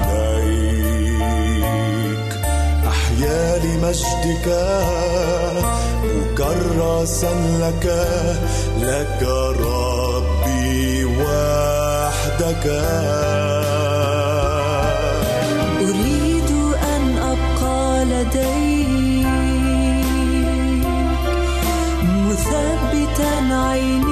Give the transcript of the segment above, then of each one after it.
عليك. أحيا لمجدك. مكرسا لك. لك ربي وحدك. أريد أن أبقى لديك مثبتا عيني.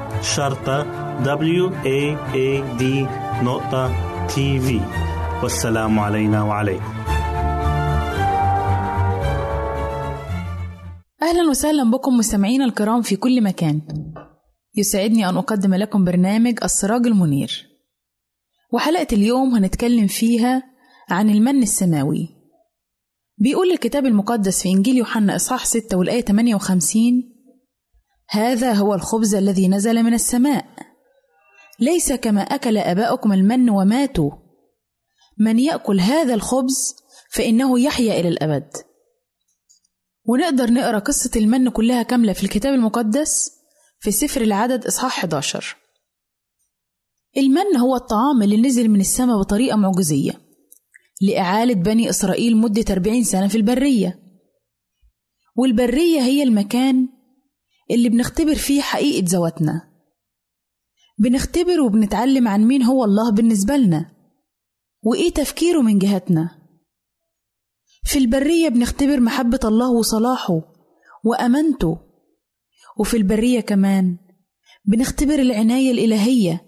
شرطة W A A D نقطة تي في والسلام علينا وعليكم. أهلا وسهلا بكم مستمعينا الكرام في كل مكان. يسعدني أن أقدم لكم برنامج السراج المنير. وحلقة اليوم هنتكلم فيها عن المن السماوي. بيقول الكتاب المقدس في إنجيل يوحنا إصحاح 6 والآية 58 هذا هو الخبز الذي نزل من السماء. ليس كما أكل آباؤكم المن وماتوا. من يأكل هذا الخبز فإنه يحيا إلى الأبد. ونقدر نقرأ قصة المن كلها كاملة في الكتاب المقدس في سفر العدد إصحاح 11 المن هو الطعام اللي نزل من السماء بطريقة معجزية لإعالة بني إسرائيل مدة 40 سنة في البرية. والبرية هي المكان اللي بنختبر فيه حقيقة ذواتنا. بنختبر وبنتعلم عن مين هو الله بالنسبة لنا وإيه تفكيره من جهتنا. في البرية بنختبر محبة الله وصلاحه وأمانته وفي البرية كمان بنختبر العناية الإلهية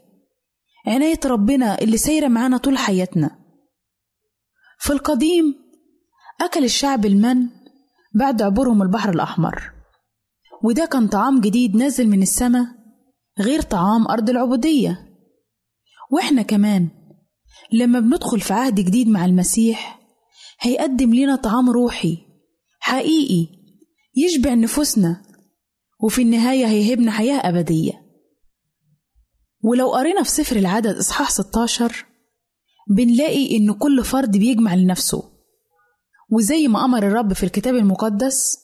عناية ربنا اللي سايرة معانا طول حياتنا. في القديم أكل الشعب المن بعد عبورهم البحر الأحمر. وده كان طعام جديد نازل من السماء غير طعام أرض العبودية. وإحنا كمان لما بندخل في عهد جديد مع المسيح هيقدم لنا طعام روحي حقيقي يشبع نفوسنا وفي النهاية هيهبنا حياة أبدية. ولو قرينا في سفر العدد إصحاح 16 بنلاقي إن كل فرد بيجمع لنفسه. وزي ما أمر الرب في الكتاب المقدس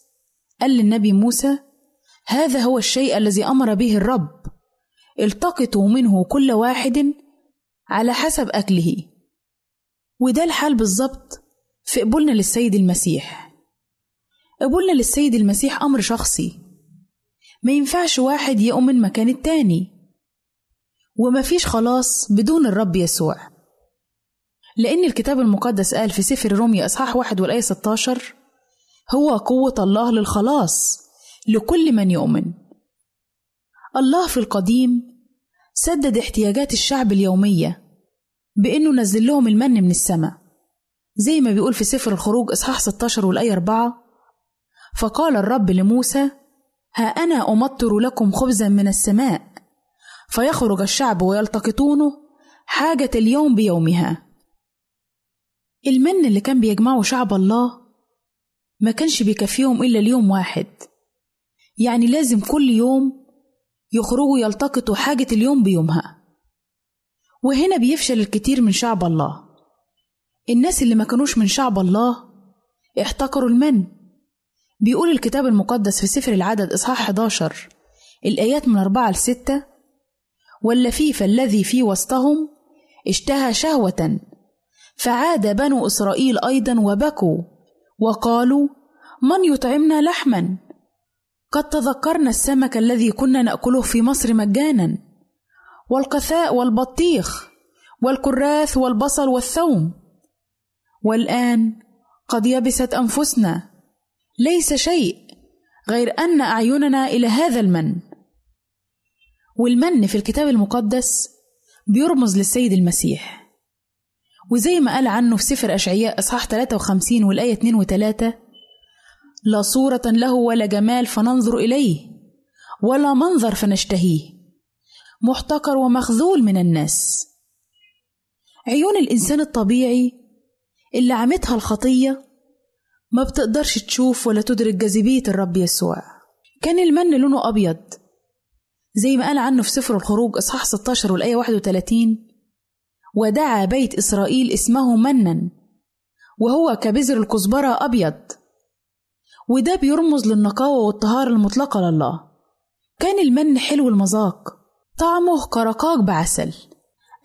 قال للنبي موسى هذا هو الشيء الذي أمر به الرب. التقطوا منه كل واحد على حسب أكله. وده الحال بالظبط في قبولنا للسيد المسيح. قبولنا للسيد المسيح أمر شخصي. ما ينفعش واحد يؤمن مكان التاني. ومفيش خلاص بدون الرب يسوع. لأن الكتاب المقدس قال في سفر روميا إصحاح واحد والآية 16 هو قوة الله للخلاص. لكل من يؤمن. الله في القديم سدد احتياجات الشعب اليومية بإنه نزل لهم المن من السماء زي ما بيقول في سفر الخروج إصحاح 16 والآية 4 فقال الرب لموسى ها أنا أمطر لكم خبزا من السماء فيخرج الشعب ويلتقطونه حاجة اليوم بيومها. المن اللي كان بيجمعه شعب الله ما كانش بيكفيهم إلا اليوم واحد. يعني لازم كل يوم يخرجوا يلتقطوا حاجة اليوم بيومها. وهنا بيفشل الكتير من شعب الله. الناس اللي ما كانوش من شعب الله احتقروا المن. بيقول الكتاب المقدس في سفر العدد إصحاح 11 الآيات من أربعة لستة واللفيف الذي في وسطهم اشتهى شهوة فعاد بنو إسرائيل أيضا وبكوا وقالوا من يطعمنا لحما؟ قد تذكرنا السمك الذي كنا نأكله في مصر مجانا والقثاء والبطيخ والكراث والبصل والثوم. والآن قد يبست أنفسنا. ليس شيء غير أن أعيننا إلى هذا المن. والمن في الكتاب المقدس بيرمز للسيد المسيح. وزي ما قال عنه في سفر أشعياء إصحاح 53 والآية 2 و3 لا صورة له ولا جمال فننظر إليه ولا منظر فنشتهيه. محتقر ومخذول من الناس. عيون الإنسان الطبيعي اللي عمتها الخطية ما بتقدرش تشوف ولا تدرك جاذبية الرب يسوع. كان المن لونه أبيض زي ما قال عنه في سفر الخروج إصحاح 16 والآية 31 ودعا بيت إسرائيل اسمه منا وهو كبذر الكزبرة أبيض. وده بيرمز للنقاوة والطهارة المطلقة لله. كان المن حلو المذاق طعمه كرقاق بعسل.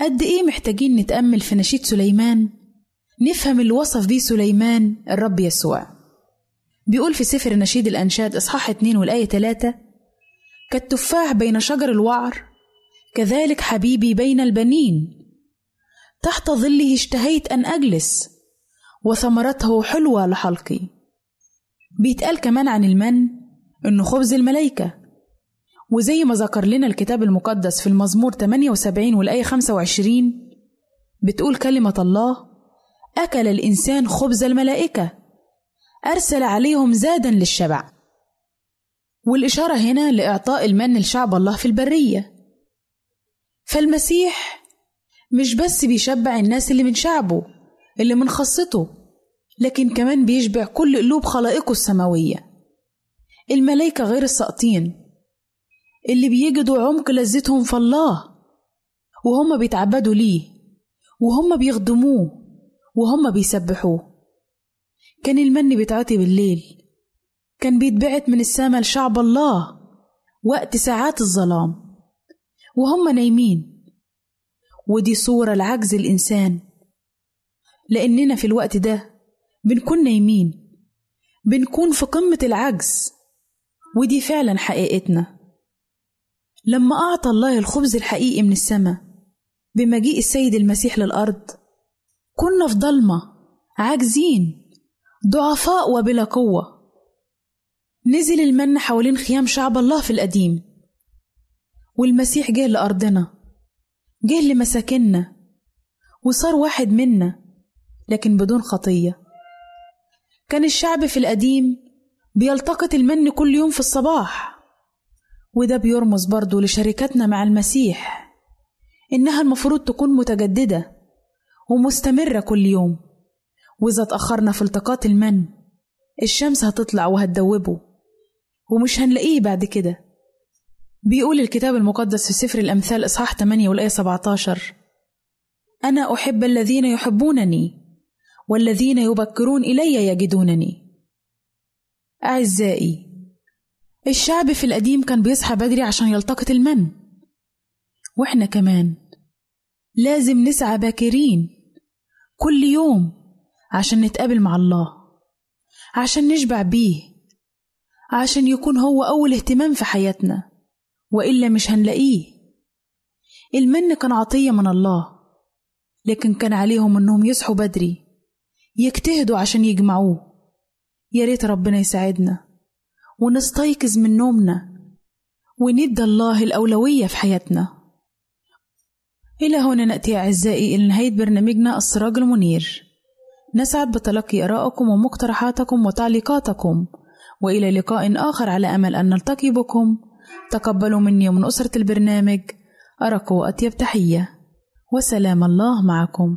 قد إيه محتاجين نتأمل في نشيد سليمان؟ نفهم اللي وصف بيه سليمان الرب يسوع. بيقول في سفر نشيد الأنشاد إصحاح 2 والآية 3 كالتفاح بين شجر الوعر كذلك حبيبي بين البنين. تحت ظله اشتهيت أن أجلس وثمرته حلوة لحلقي. بيتقال كمان عن المن إنه خبز الملايكة. وزي ما ذكر لنا الكتاب المقدس في المزمور 78 والآية 25 بتقول كلمة الله أكل الإنسان خبز الملائكة أرسل عليهم زادا للشبع. والإشارة هنا لإعطاء المن لشعب الله في البرية. فالمسيح مش بس بيشبع الناس اللي من شعبه اللي من خاصته. لكن كمان بيشبع كل قلوب خلائقه السماوية. الملايكة غير الساقطين. اللي بيجدوا عمق لذتهم في الله. وهم بيتعبدوا ليه. وهم بيخدموه. وهم بيسبحوه. كان المن بيتعطي بالليل. كان بيتبعت من السما لشعب الله. وقت ساعات الظلام. وهم نايمين. ودي صورة لعجز الإنسان. لأننا في الوقت ده بنكون نايمين. بنكون في قمة العجز. ودي فعلا حقيقتنا. لما أعطى الله الخبز الحقيقي من السماء بمجيء السيد المسيح للأرض كنا في ضلمة عاجزين ضعفاء وبلا قوة. نزل المن حوالين خيام شعب الله في القديم. والمسيح جه لأرضنا جه لمساكننا وصار واحد منا لكن بدون خطية. كان الشعب في القديم بيلتقط المن كل يوم في الصباح. وده بيرمز برضه لشركتنا مع المسيح إنها المفروض تكون متجددة ومستمرة كل يوم. وإذا اتأخرنا في التقاط المن الشمس هتطلع وهتدوبه ومش هنلاقيه بعد كده. بيقول الكتاب المقدس في سفر الأمثال إصحاح 8 والآية 17 أنا أحب الذين يحبونني والذين يبكرون إلي يجدونني. أعزائي الشعب في القديم كان بيصحى بدري عشان يلتقط المن. وإحنا كمان لازم نسعى باكرين كل يوم عشان نتقابل مع الله عشان نشبع بيه عشان يكون هو أول اهتمام في حياتنا. وإلا مش هنلاقيه. المن كان عطية من الله لكن كان عليهم إنهم يصحوا بدري. يجتهدوا عشان يجمعوه. يا ريت ربنا يساعدنا. ونستيقظ من نومنا. وندى الله الأولوية في حياتنا. إلى هنا نأتي أعزائي إلى نهاية برنامجنا السراج المنير. نسعد بتلقي آرائكم ومقترحاتكم وتعليقاتكم. وإلى لقاء آخر على أمل أن نلتقي بكم. تقبلوا مني ومن أسرة البرنامج. أرق وأطيب تحية. وسلام الله معكم.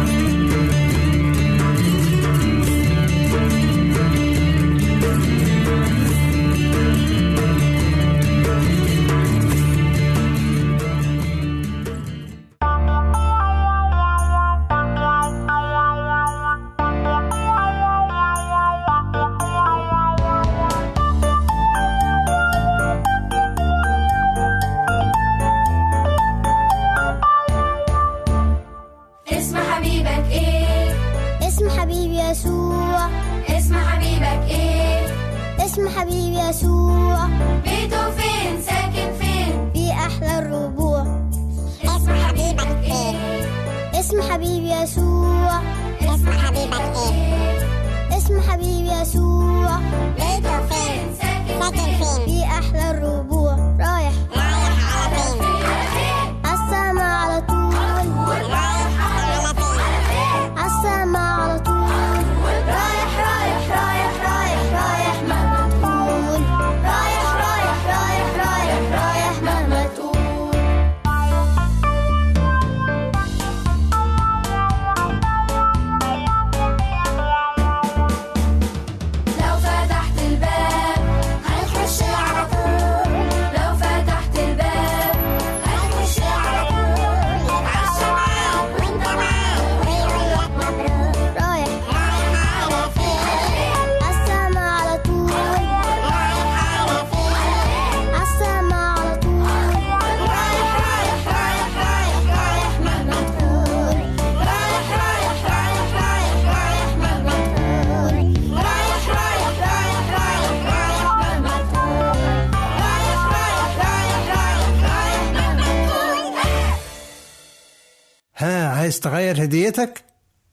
هديتك؟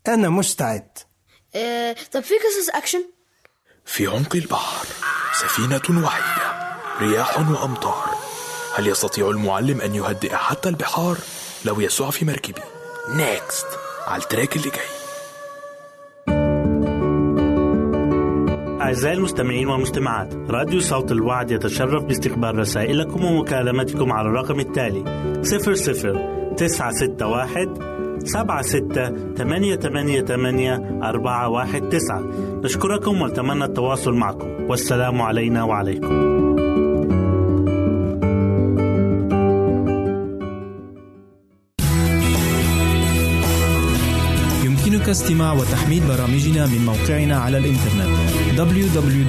أنا مستعد. آه، طب في قصص أكشن؟ في عمق البحر سفينة وحيدة رياح وأمطار. هل يستطيع المعلم أن يهدئ حتى البحار؟ لو يسوع في مركبي. next على ال track اللي جاي. أعزائي المستمعين والمستمعات راديو صوت الوعد يتشرف باستقبال رسائلكم ومكالمتكم على الرقم التالي 00 961 سبعة ستة ثمانية ثمانية ثمانية أربعة واحد تسعة. نشكركم ونتمنى التواصل معكم. والسلام علينا وعليكم. يمكنك استماع وتحميل برامجنا من موقعنا على الإنترنت www.awr.org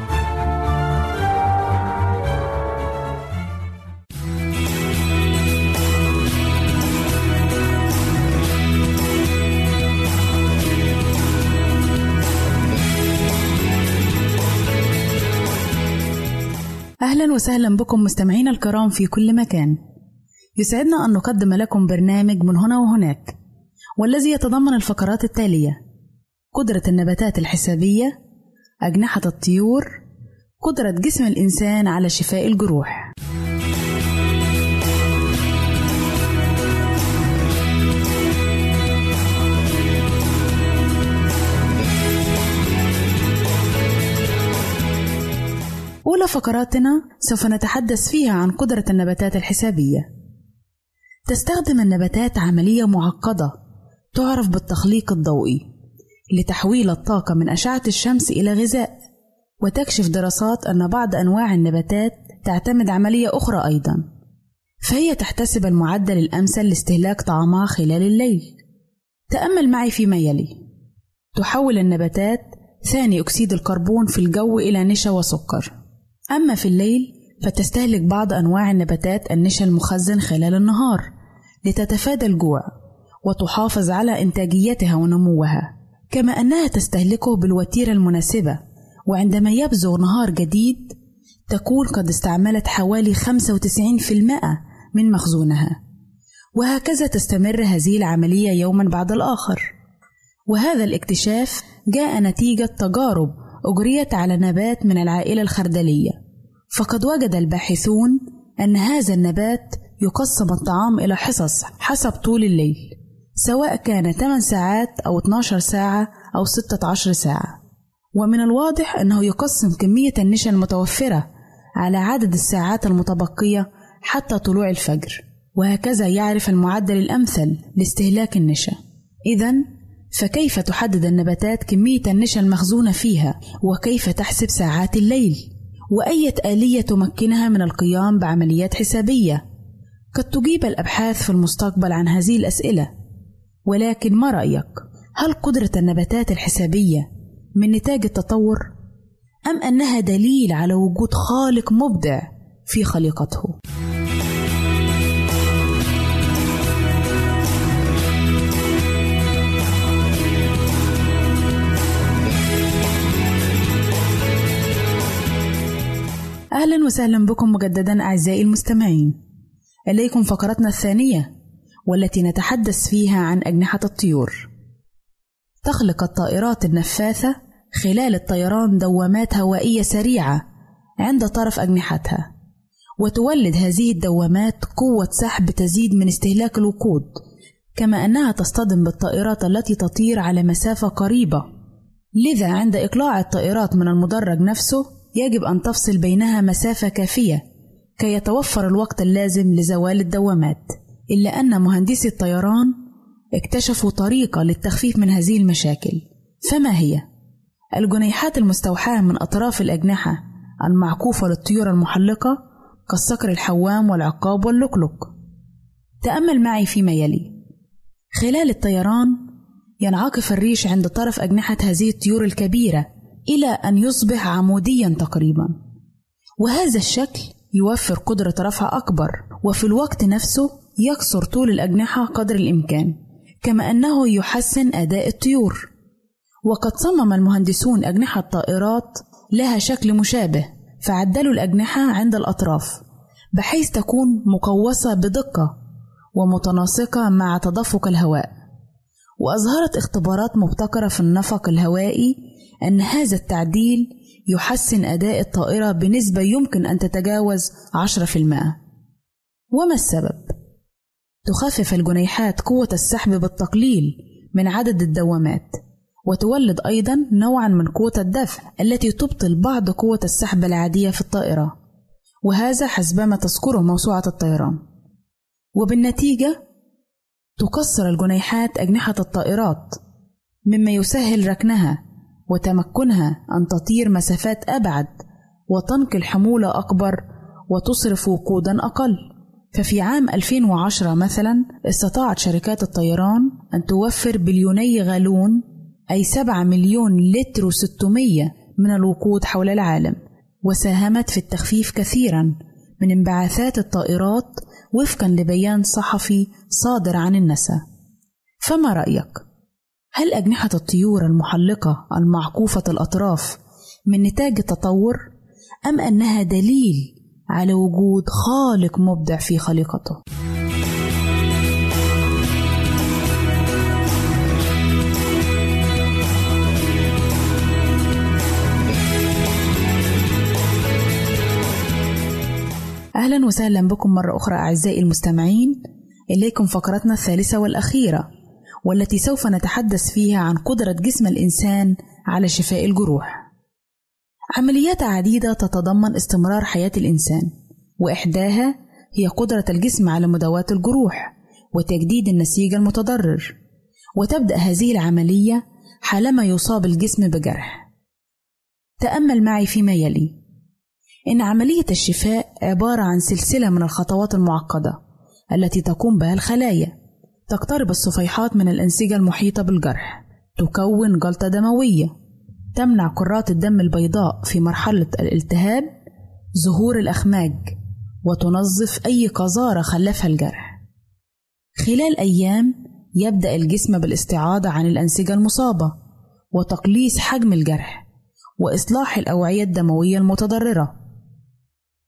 أهلا وسهلا بكم مستمعينا الكرام في كل مكان. يسعدنا أن نقدم لكم برنامج من هنا وهناك والذي يتضمن الفقرات التالية قدرة النباتات الحسابية أجنحة الطيور قدرة جسم الإنسان على شفاء الجروح. أولى فقراتنا سوف نتحدث فيها عن قدرة النباتات الحسابية. تستخدم النباتات عملية معقدة تعرف بالتخليق الضوئي لتحويل الطاقة من أشعة الشمس إلى غذاء، وتكشف دراسات أن بعض أنواع النباتات تعتمد عملية أخرى أيضًا، فهي تحتسب المعدل الأمثل لاستهلاك طعامها خلال الليل. تأمل معي فيما يلي: تحول النباتات ثاني أكسيد الكربون في الجو إلى نشا وسكر. أما في الليل فتستهلك بعض أنواع النباتات النشا المخزن خلال النهار لتتفادى الجوع وتحافظ على إنتاجيتها ونموها كما أنها تستهلكه بالوتيرة المناسبة وعندما يبزغ نهار جديد تكون قد استعملت حوالي 95% من مخزونها. وهكذا تستمر هذه العملية يوما بعد الآخر. وهذا الاكتشاف جاء نتيجة تجارب أجريت على نبات من العائلة الخردلية. فقد وجد الباحثون أن هذا النبات يقسم الطعام إلى حصص حسب طول الليل سواء كان 8 ساعات أو 12 ساعة أو 16 ساعة. ومن الواضح أنه يقسم كمية النشا المتوفرة على عدد الساعات المتبقية حتى طلوع الفجر وهكذا يعرف المعدل الأمثل لاستهلاك النشا. إذا فكيف تحدد النباتات كمية النشا المخزونة فيها وكيف تحسب ساعات الليل وأية آلية تمكنها من القيام بعمليات حسابية قد تجيب الأبحاث في المستقبل عن هذه الأسئلة ولكن ما رأيك؟ هل قدرة النباتات الحسابية من نتاج التطور؟ أم أنها دليل على وجود خالق مبدع في خليقته؟ أهلا وسهلا بكم مجددا أعزائي المستمعين. إليكم فقرتنا الثانية والتي نتحدث فيها عن أجنحة الطيور. تخلق الطائرات النفاثة خلال الطيران دوامات هوائية سريعة عند طرف أجنحتها وتولد هذه الدوامات قوة سحب تزيد من استهلاك الوقود كما أنها تصطدم بالطائرات التي تطير على مسافة قريبة. لذا عند إقلاع الطائرات من المدرج نفسه يجب أن تفصل بينها مسافة كافية كي يتوفر الوقت اللازم لزوال الدوامات. إلا أن مهندسي الطيران اكتشفوا طريقة للتخفيف من هذه المشاكل. فما هي؟ الجنيحات المستوحاة من أطراف الأجنحة المعكوفة للطيور المحلقة كالصقر الحوام والعقاب واللقلق تأمل معي فيما يلي. خلال الطيران ينعكف الريش عند طرف أجنحة هذه الطيور الكبيرة إلى أن يصبح عموديا تقريبا. وهذا الشكل يوفر قدرة رفع أكبر وفي الوقت نفسه يكسر طول الأجنحة قدر الإمكان كما أنه يحسن أداء الطيور. وقد صمم المهندسون أجنحة طائرات لها شكل مشابه فعدلوا الأجنحة عند الأطراف بحيث تكون مقوسة بدقة ومتناسقة مع تدفق الهواء. وأظهرت اختبارات مبتكرة في النفق الهوائي أن هذا التعديل يحسن أداء الطائرة بنسبة يمكن أن تتجاوز 10% وما السبب؟ تخفف الجنيحات قوة السحب بالتقليل من عدد الدوامات وتولد أيضا نوعا من قوة الدفع التي تبطل بعض قوة السحب العادية في الطائرة وهذا حسبما تذكره موسوعة الطيران وبالنتيجة تكسر الجنيحات أجنحة الطائرات مما يسهل ركنها وتمكنها أن تطير مسافات أبعد وتنقل حمولة أكبر وتصرف وقودا أقل ففي عام 2010 مثلا استطاعت شركات الطيران أن توفر بليوني غالون أي 7 مليون لتر و600 من الوقود حول العالم وساهمت في التخفيف كثيرا من انبعاثات الطائرات وفقا لبيان صحفي صادر عن النسا فما رأيك؟ هل أجنحة الطيور المحلقة المعكوفة الأطراف من نتاج التطور أم أنها دليل على وجود خالق مبدع في خليقته؟ أهلا وسهلا بكم مرة أخرى أعزائي المستمعين إليكم فقرتنا الثالثة والأخيرة والتي سوف نتحدث فيها عن قدرة جسم الإنسان على شفاء الجروح. عمليات عديدة تتضمن استمرار حياة الإنسان، وإحداها هي قدرة الجسم على مداواة الجروح وتجديد النسيج المتضرر، وتبدأ هذه العملية حالما يصاب الجسم بجرح. تأمل معي فيما يلي: إن عملية الشفاء عبارة عن سلسلة من الخطوات المعقدة التي تقوم بها الخلايا تقترب الصفيحات من الأنسجة المحيطة بالجرح تكون جلطة دموية تمنع كرات الدم البيضاء في مرحلة الالتهاب ظهور الأخماج وتنظف أي قذارة خلفها الجرح. خلال أيام يبدأ الجسم بالاستعاضة عن الأنسجة المصابة وتقليص حجم الجرح وإصلاح الأوعية الدموية المتضررة.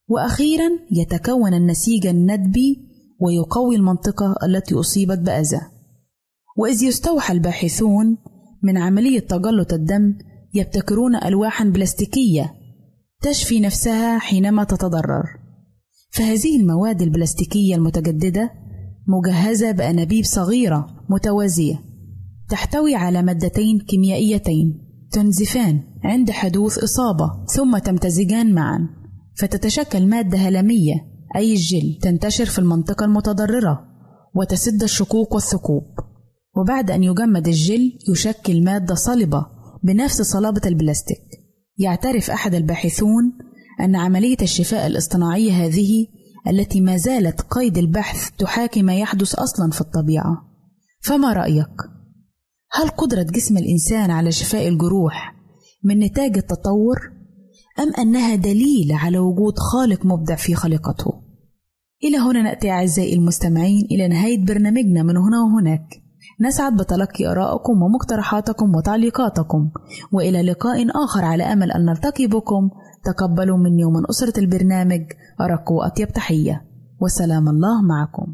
وأخيرا يتكون النسيج الندبي ويقوي المنطقة التي أصيبت بأذى. وإذ يستوحى الباحثون من عملية تجلط الدم يبتكرون ألواحا بلاستيكية تشفي نفسها حينما تتضرر. فهذه المواد البلاستيكية المتجددة مجهزة بأنابيب صغيرة متوازية تحتوي على مادتين كيميائيتين تنزفان عند حدوث إصابة ثم تمتزجان معا فتتشكل مادة هلامية أي الجل تنتشر في المنطقة المتضررة وتسد الشقوق والثقوب وبعد أن يجمد الجل يشكل مادة صلبة بنفس صلابة البلاستيك يعترف أحد الباحثون أن عملية الشفاء الاصطناعية هذه التي ما زالت قيد البحث تحاكي ما يحدث أصلا في الطبيعة فما رأيك؟ هل قدرة جسم الإنسان على شفاء الجروح من نتاج التطور أم أنها دليل على وجود خالق مبدع في خليقته؟ إلى هنا نأتي أعزائي المستمعين إلى نهاية برنامجنا من هنا وهناك. نسعد بتلقي آرائكم ومقترحاتكم وتعليقاتكم وإلى لقاء آخر على أمل أن نلتقي بكم. تقبلوا مني ومن أسرة البرنامج أرق وأطيب تحية. وسلام الله معكم.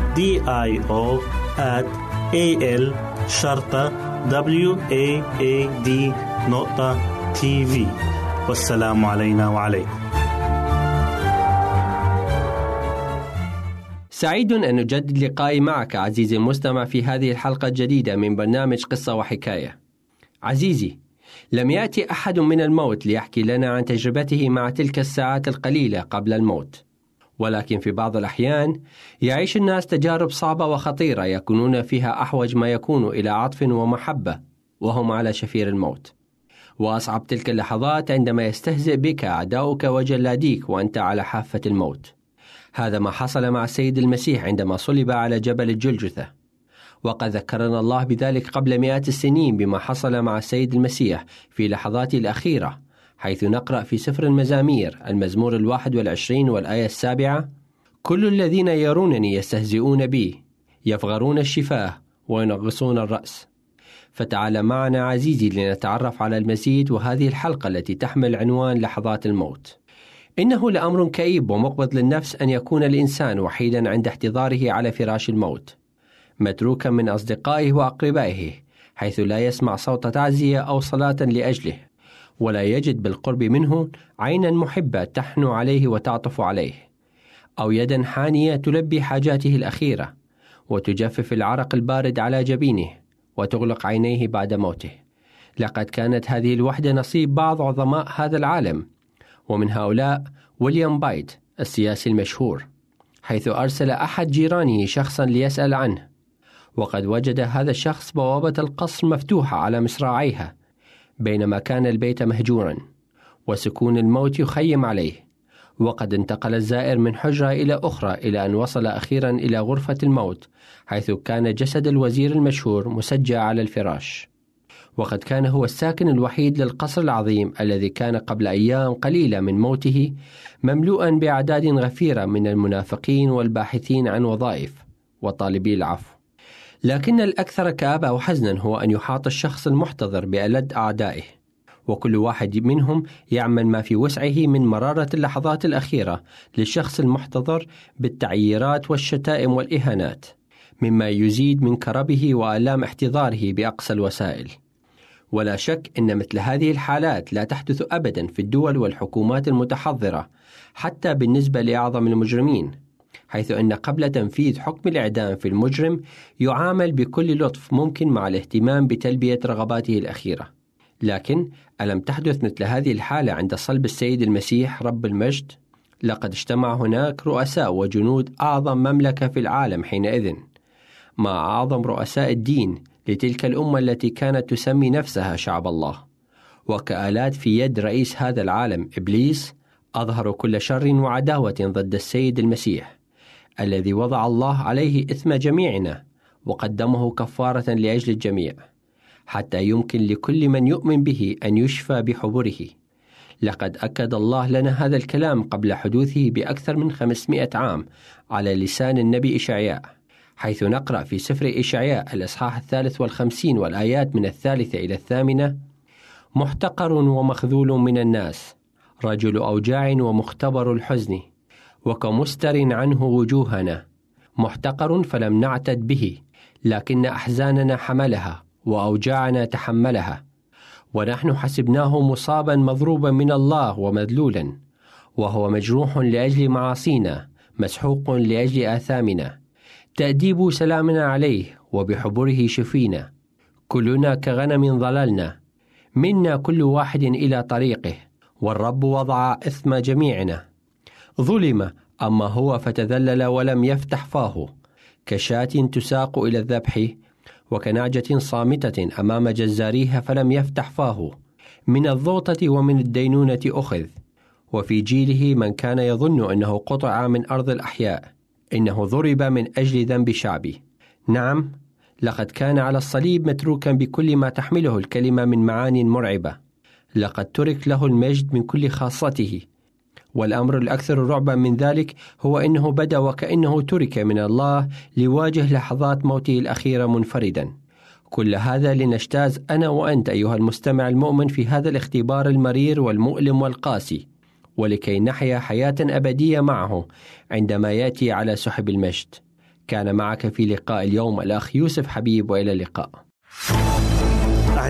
O at A L شرطة W A A D نقطة تي في والسلام علينا وعليكم سعيد أن أجدد لقائي معك عزيزي المستمع في هذه الحلقة الجديدة من برنامج قصة وحكاية. عزيزي، لم يأتي أحد من الموت ليحكي لنا عن تجربته مع تلك الساعات القليلة قبل الموت. ولكن في بعض الأحيان يعيش الناس تجارب صعبة وخطيرة يكونون فيها أحوج ما يكون إلى عطف ومحبة وهم على شفير الموت. وأصعب تلك اللحظات عندما يستهزئ بك أعداؤك وجلاديك وأنت على حافة الموت. هذا ما حصل مع السيد المسيح عندما صلب على جبل الجلجثة وقد ذكرنا الله بذلك قبل مئات السنين بما حصل مع السيد المسيح في لحظاته الأخيرة حيث نقرأ في سفر المزامير المزمور الواحد والعشرين والآية السابعة كل الذين يرونني يستهزئون بي يفغرون الشفاه وينغصون الرأس. فتعال معنا عزيزي لنتعرف على المزيد وهذه الحلقة التي تحمل عنوان لحظات الموت. إنه لأمر كئيب ومقبض للنفس أن يكون الإنسان وحيدا عند احتضاره على فراش الموت متروكا من أصدقائه وأقربائه حيث لا يسمع صوت تعزية أو صلاة لأجله. ولا يجد بالقرب منه عينا محبة تحنو عليه وتعطف عليه أو يدا حانية تلبي حاجاته الأخيرة وتجفف العرق البارد على جبينه وتغلق عينيه بعد موته. لقد كانت هذه الوحدة نصيب بعض عظماء هذا العالم ومن هؤلاء ويليام بايت السياسي المشهور حيث أرسل أحد جيرانه شخصا ليسأل عنه. وقد وجد هذا الشخص بوابة القصر مفتوحة على مصراعيها بينما كان البيت مهجورا وسكون الموت يخيم عليه. وقد انتقل الزائر من حجرة إلى أخرى إلى أن وصل أخيرا إلى غرفة الموت حيث كان جسد الوزير المشهور مسجع على الفراش. وقد كان هو الساكن الوحيد للقصر العظيم الذي كان قبل أيام قليلة من موته مملوءا بأعداد غفيرة من المنافقين والباحثين عن وظائف. وطالبي العفو. لكن الأكثر كآبة وحزنا هو أن يحاط الشخص المحتضر بألد أعدائه. وكل واحد منهم يعمل ما في وسعه من مرارة اللحظات الأخيرة للشخص المحتضر بالتعييرات والشتائم والإهانات مما يزيد من كربه وآلام احتضاره بأقصى الوسائل. ولا شك أن مثل هذه الحالات لا تحدث أبدا في الدول والحكومات المتحضرة حتى بالنسبة لأعظم المجرمين. حيث أن قبل تنفيذ حكم الإعدام في المجرم يعامل بكل لطف ممكن مع الاهتمام بتلبية رغباته الأخيرة. لكن ألم تحدث مثل هذه الحالة عند صلب السيد المسيح رب المجد؟ لقد اجتمع هناك رؤساء وجنود أعظم مملكة في العالم حينئذ. مع أعظم رؤساء الدين لتلك الأمة التي كانت تسمي نفسها شعب الله. وكآلات في يد رئيس هذا العالم إبليس أظهروا كل شر وعداوة ضد السيد المسيح. الذي وضع الله عليه إثم جميعنا وقدمه كفارة لأجل الجميع حتى يمكن لكل من يؤمن به أن يشفى بحبره. لقد أكد الله لنا هذا الكلام قبل حدوثه بأكثر من 500 عام على لسان النبي إشعياء حيث نقرأ في سفر إشعياء الإصحاح الثالث والخمسين والآيات من الثالثة إلى الثامنة محتقر ومخذول من الناس رجل أوجاع ومختبر الحزن وكمستر عنه وجوهنا محتقر فلم نعتد به لكن أحزاننا حملها وأوجاعنا تحملها ونحن حسبناه مصابا مضروبا من الله ومذلولا وهو مجروح لأجل معاصينا مسحوق لأجل آثامنا تأديب سلامنا عليه وبحبره شفينا كلنا كغنم ضللنا منا كل واحد إلى طريقه والرب وضع إثم جميعنا. ظلم أما هو فتذلل ولم يفتح فاه. كشاة تساق إلى الذبح وكنعجة صامتة أمام جزاريها فلم يفتح فاه. من الضوطة ومن الدينونة أخذ. وفي جيله من كان يظن أنه قطع من أرض الأحياء إنه ضرب من أجل ذنب شعبي نعم لقد كان على الصليب متروكا بكل ما تحمله الكلمة من معان مرعبة. لقد ترك له المجد من كل خاصته. والأمر الأكثر رعبا من ذلك هو أنه بدأ وكأنه ترك من الله ليواجه لحظات موته الأخيرة منفردا. كل هذا لنجتاز أنا وأنت أيها المستمع المؤمن في هذا الاختبار المرير والمؤلم والقاسي ولكي نحيا حياة أبدية معه عندما يأتي على سحب المجد. كان معك في لقاء اليوم الأخ يوسف حبيب وإلى اللقاء.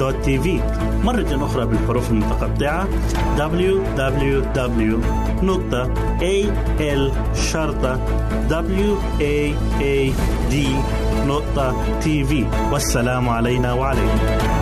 www.al.waad.tv مرة أخرى بالحروف المتقطعة. www.al.waad.tv والسلام علينا وعليكم.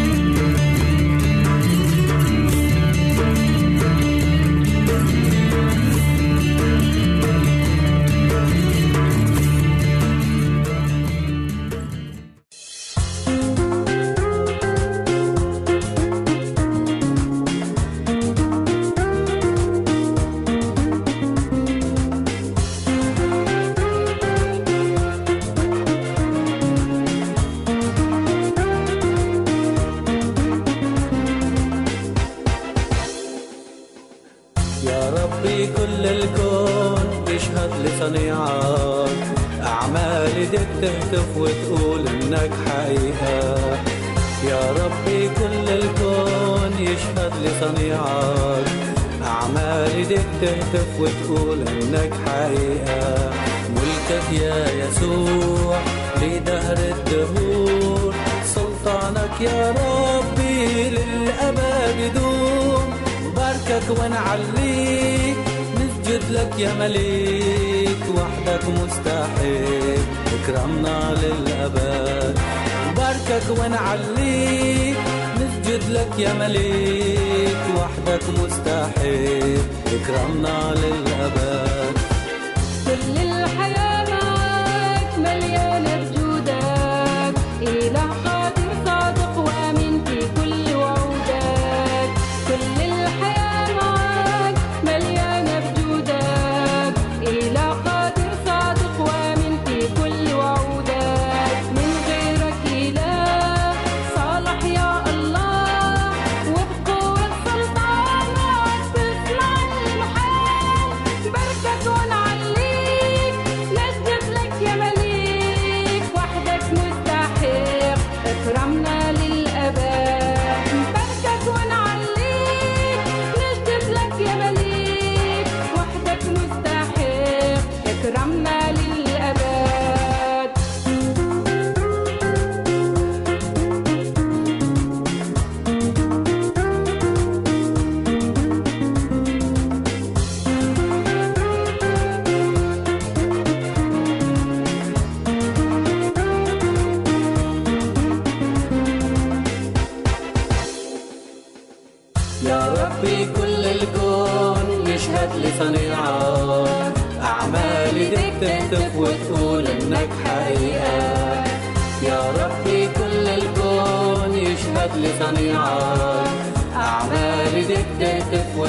يا ربي للأبد يدوم باركك ونعليك نسجد لك يا مليك وحدك مستحيل. اكرمنا للأبد. باركك ونعليك نسجد لك يا مليك وحدك مستحيل. اكرمنا للأبد.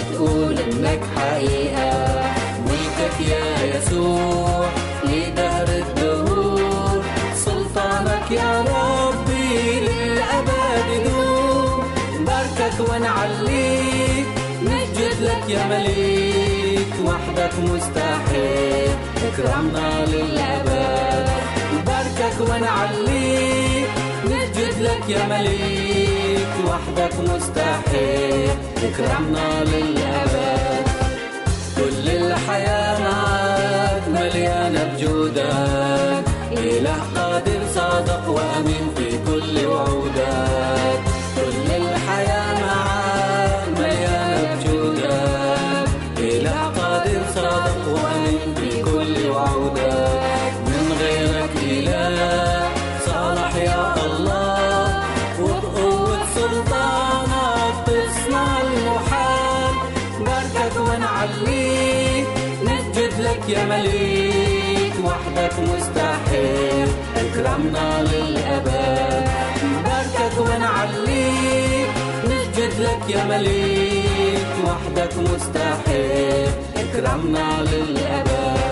وتقول إنك حقيقة. ملكك يا يسوع لدهر الدهور؟ سلطانك يا ربي للأبد يدوم باركك ونعليك نسجد لك يا مليك. وحدك مستحيل اكرمنا للأبد. باركك ونعليك نسجد لك يا مليك وحدك مستحيل. اكرمنا للأبد. كل الحياة معاك مليانة بجودك. إله قادر صادق وأمين في كل وعودك. اكرمنا للأبد. نباركك ونعليك نسجد لك يا مليك وحدك مستحيل. اكرمنا للأبد.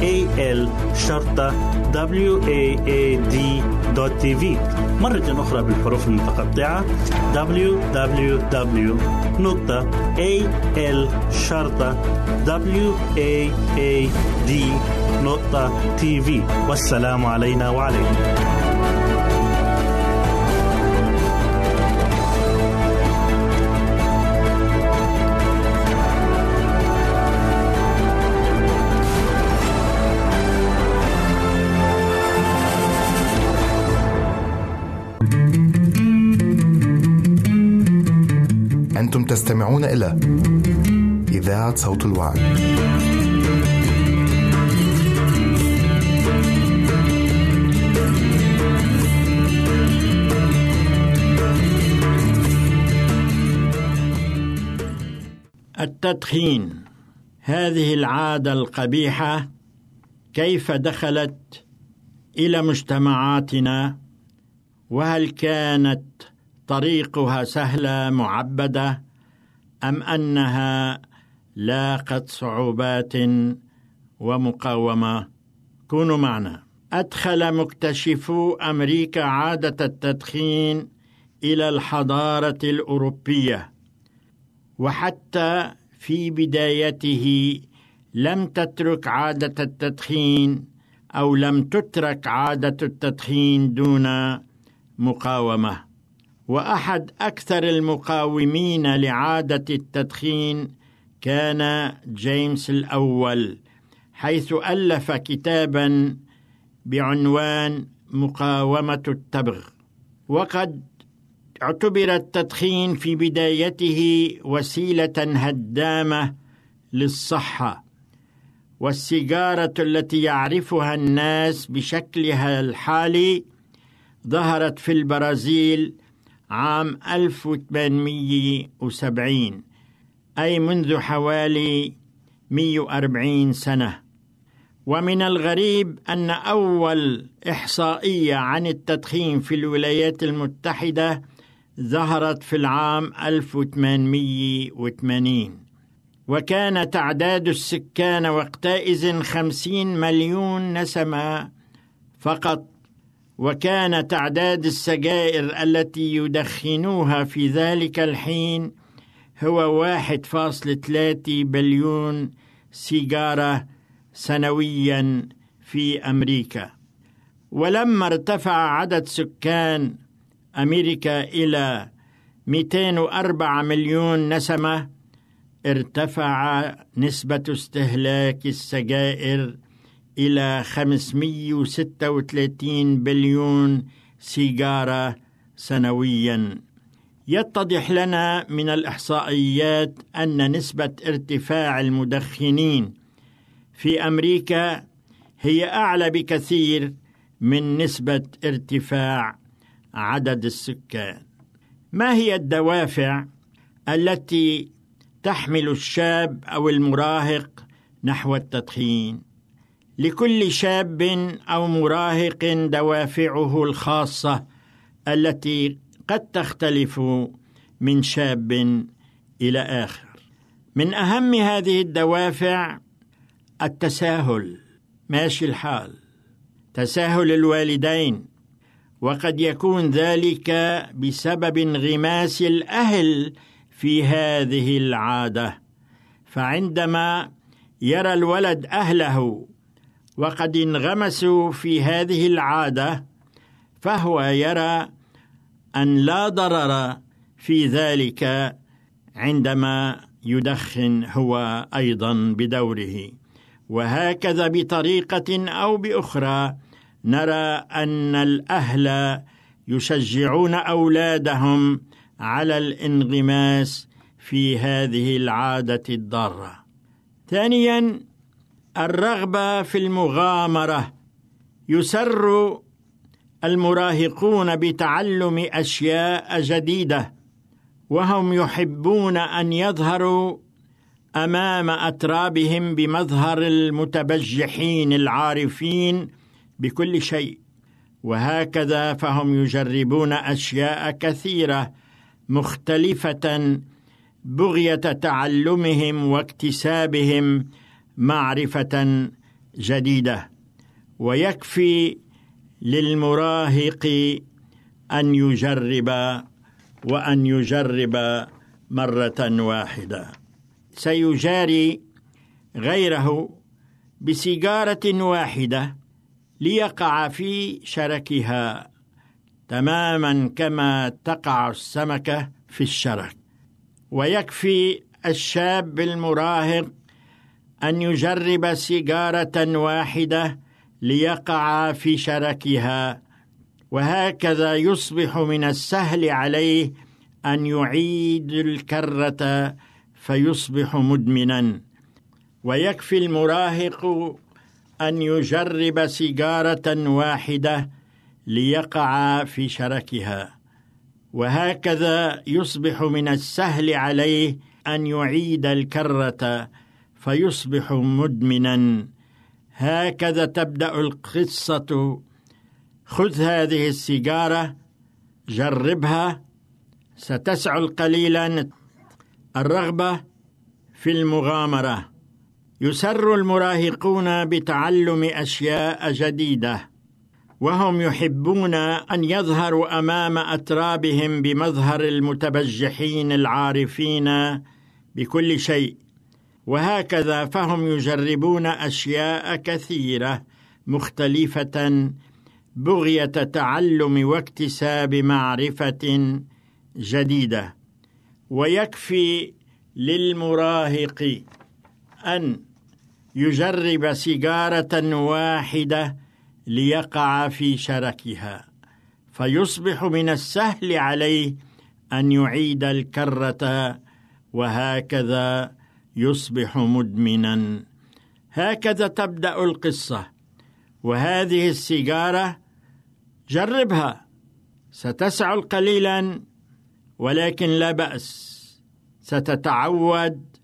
www.al waad.tv مرة أخرى بالحروف المتقطعة www.al-waad.tv والسلام علينا وعليكم. أنتم تستمعون إلى إذاعة صوت الوعد. التدخين هذه العادة القبيحة كيف دخلت إلى مجتمعاتنا وهل كانت طريقها سهلة معبدة أم أنها لاقت صعوبات ومقاومة؟ كونوا معنا. أدخل مكتشفو أمريكا عادة التدخين إلى الحضارة الأوروبية. وحتى في بدايته لم تترك عادة التدخين أو لم تترك عادة التدخين دون مقاومة. وأحد أكثر المقاومين لعادة التدخين كان جيمس الأول حيث ألف كتابا بعنوان مقاومة التبغ. وقد اعتبر التدخين في بدايته وسيلة هدامة للصحة والسيجارة التي يعرفها الناس بشكلها الحالي ظهرت في البرازيل عام 1870 أي منذ حوالي 140 سنة. ومن الغريب أن أول إحصائية عن التدخين في الولايات المتحدة ظهرت في العام 1880 وكان تعداد السكان وقتئذ خمسين مليون نسمة فقط. وكان تعداد السجائر التي يدخنوها في ذلك الحين هو واحد فاصل ثلاثة بليون سيجارة سنويا في أمريكا. ولما ارتفع عدد سكان أمريكا إلى 204 مليون نسمة ارتفع نسبة استهلاك السجائر إلى 536 بليون سيجارة سنويا. يتضح لنا من الإحصائيات أن نسبة ارتفاع المدخنين في أمريكا هي أعلى بكثير من نسبة ارتفاع عدد السكان. ما هي الدوافع التي تحمل الشاب أو المراهق نحو التدخين؟ لكل شاب أو مراهق دوافعه الخاصة التي قد تختلف من شاب إلى آخر. من أهم هذه الدوافع التساهل. ماشي الحال. تساهل الوالدين. وقد يكون ذلك بسبب انغماس الأهل في هذه العادة. فعندما يرى الولد أهله وقد انغمسوا في هذه العادة فهو يرى أن لا ضرر في ذلك عندما يدخن هو أيضا بدوره. وهكذا بطريقة أو بأخرى نرى أن الأهل يشجعون أولادهم على الانغماس في هذه العادة الضارة. ثانيا الرغبة في المغامرة. يسر المراهقون بتعلم أشياء جديدة وهم يحبون أن يظهروا أمام أترابهم بمظهر المتبجحين العارفين بكل شيء. وهكذا فهم يجربون أشياء كثيرة مختلفة بغية تعلمهم واكتسابهم معرفة جديدة ويكفي للمراهق أن يجرب وأن يجرب مرة واحدة. سيجاري غيره بسيجارة واحدة ليقع في شركها تماما كما تقع السمكة في الشرك. ويكفي الشاب المراهق أن يجرب سيجارة واحدة ليقع في شركها وهكذا يصبح من السهل عليه أن يعيد الكرة فيصبح مدمنا. ويكفي المراهق أن يجرب سيجارة واحدة ليقع في شركها وهكذا يصبح من السهل عليه أن يعيد الكرة فيصبح مدمنا. هكذا تبدأ القصة. خذ هذه السيجارة جربها ستسعل قليلا. الرغبة في المغامرة. يسر المراهقون بتعلم أشياء جديدة. وهم يحبون أن يظهروا أمام أترابهم بمظهر المتبجحين العارفين بكل شيء. وهكذا فهم يجربون أشياء كثيرة مختلفة بغية تعلم واكتساب معرفة جديدة. ويكفي للمراهق أن يجرب سيجارة واحدة ليقع في شركها فيصبح من السهل عليه أن يعيد الكرة وهكذا يصبح مدمنا. هكذا تبدأ القصة وهذه السيجارة جربها ستسعل قليلا ولكن لا بأس ستتعود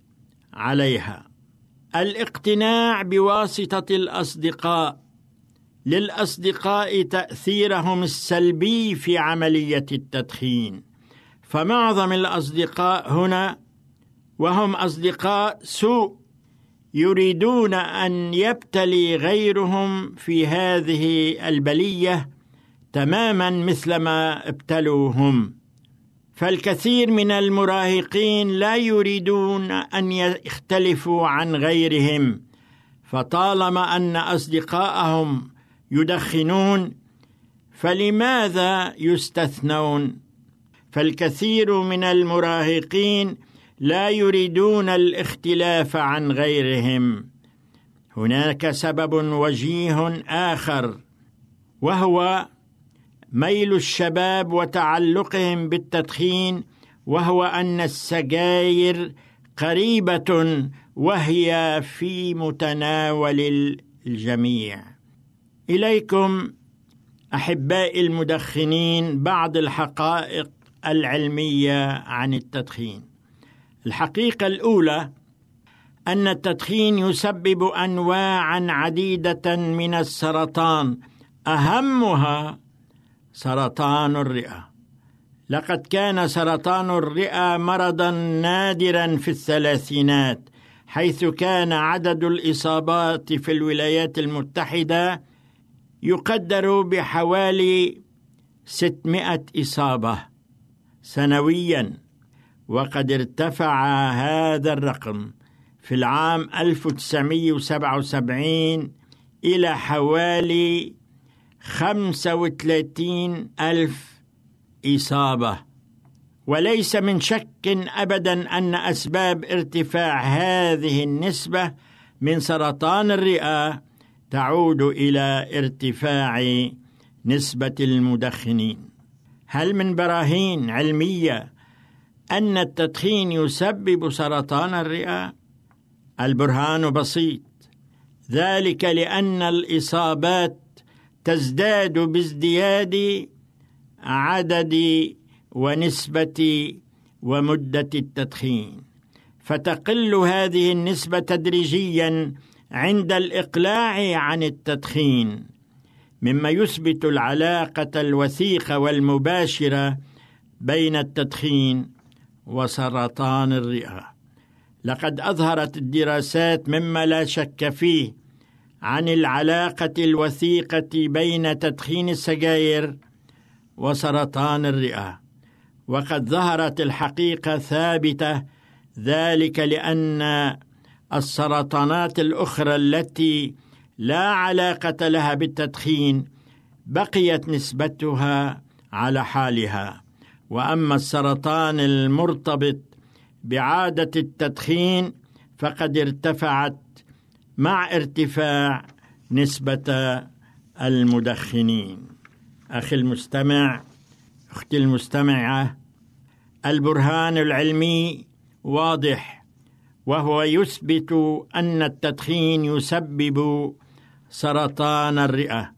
عليها. الاقتناع بواسطة الأصدقاء للأصدقاء تأثيرهم السلبي في عملية التدخين. فمعظم الأصدقاء هنا وهم أصدقاء سوء يريدون أن يبتلي غيرهم في هذه البلية تماما مثلما ابتلوا هم فالكثير من المراهقين لا يريدون أن يختلفوا عن غيرهم فطالما أن أصدقاءهم يدخنون فلماذا يستثنون؟ فالكثير من المراهقين لا يريدون الاختلاف عن غيرهم. هناك سبب وجيه آخر وهو ميل الشباب وتعلقهم بالتدخين وهو أن السجاير قريبة وهي في متناول الجميع. إليكم أحبائي المدخنين بعض الحقائق العلمية عن التدخين. الحقيقة الأولى أن التدخين يسبب انواعا عديدة من السرطان أهمها سرطان الرئة. لقد كان سرطان الرئة مرضا نادرا في الثلاثينات حيث كان عدد الإصابات في الولايات المتحدة يقدر بحوالي 600 إصابة سنويا. وقد ارتفع هذا الرقم في العام 1977 إلى حوالي 35 ألف إصابة. وليس من شك أبدا أن أسباب ارتفاع هذه النسبة من سرطان الرئة تعود إلى ارتفاع نسبة المدخنين. هل من براهين علمية أن التدخين يسبب سرطان الرئة؟ البرهان بسيط. ذلك لأن الإصابات تزداد بازدياد عدد ونسبة ومدة التدخين. فتقل هذه النسبة تدريجيا عند الإقلاع عن التدخين مما يثبت العلاقة الوثيقة والمباشرة بين التدخين وسرطان الرئة. لقد أظهرت الدراسات مما لا شك فيه عن العلاقة الوثيقة بين تدخين السجاير وسرطان الرئة. وقد ظهرت الحقيقة ثابتة ذلك لأن السرطانات الأخرى التي لا علاقة لها بالتدخين بقيت نسبتها على حالها. وأما السرطان المرتبط بعادة التدخين فقد ارتفعت مع ارتفاع نسبة المدخنين. أخي المستمع أختي المستمعة البرهان العلمي واضح وهو يثبت أن التدخين يسبب سرطان الرئة.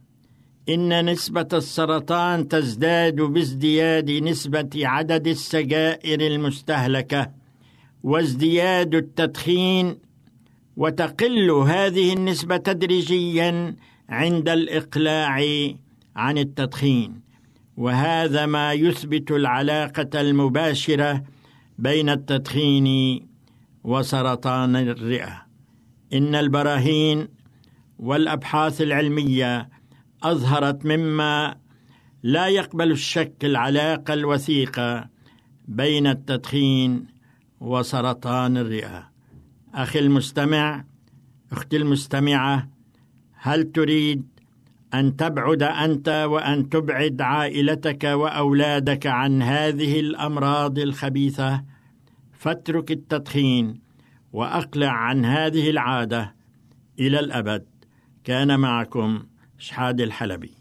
إن نسبة السرطان تزداد بازدياد نسبة عدد السجائر المستهلكة وازدياد التدخين وتقل هذه النسبة تدريجيا عند الإقلاع عن التدخين. وهذا ما يثبت العلاقة المباشرة بين التدخين وسرطان الرئة. إن البراهين والأبحاث العلمية أظهرت مما لا يقبل الشك العلاقه الوثيقه بين التدخين وسرطان الرئة. أخي المستمع أختي المستمعة هل تريد أن تبعد أنت وأن تبعد عائلتك وأولادك عن هذه الأمراض الخبيثة؟ فاترك التدخين وأقلع عن هذه العادة إلى الأبد. كان معكم شحاد الحلبي.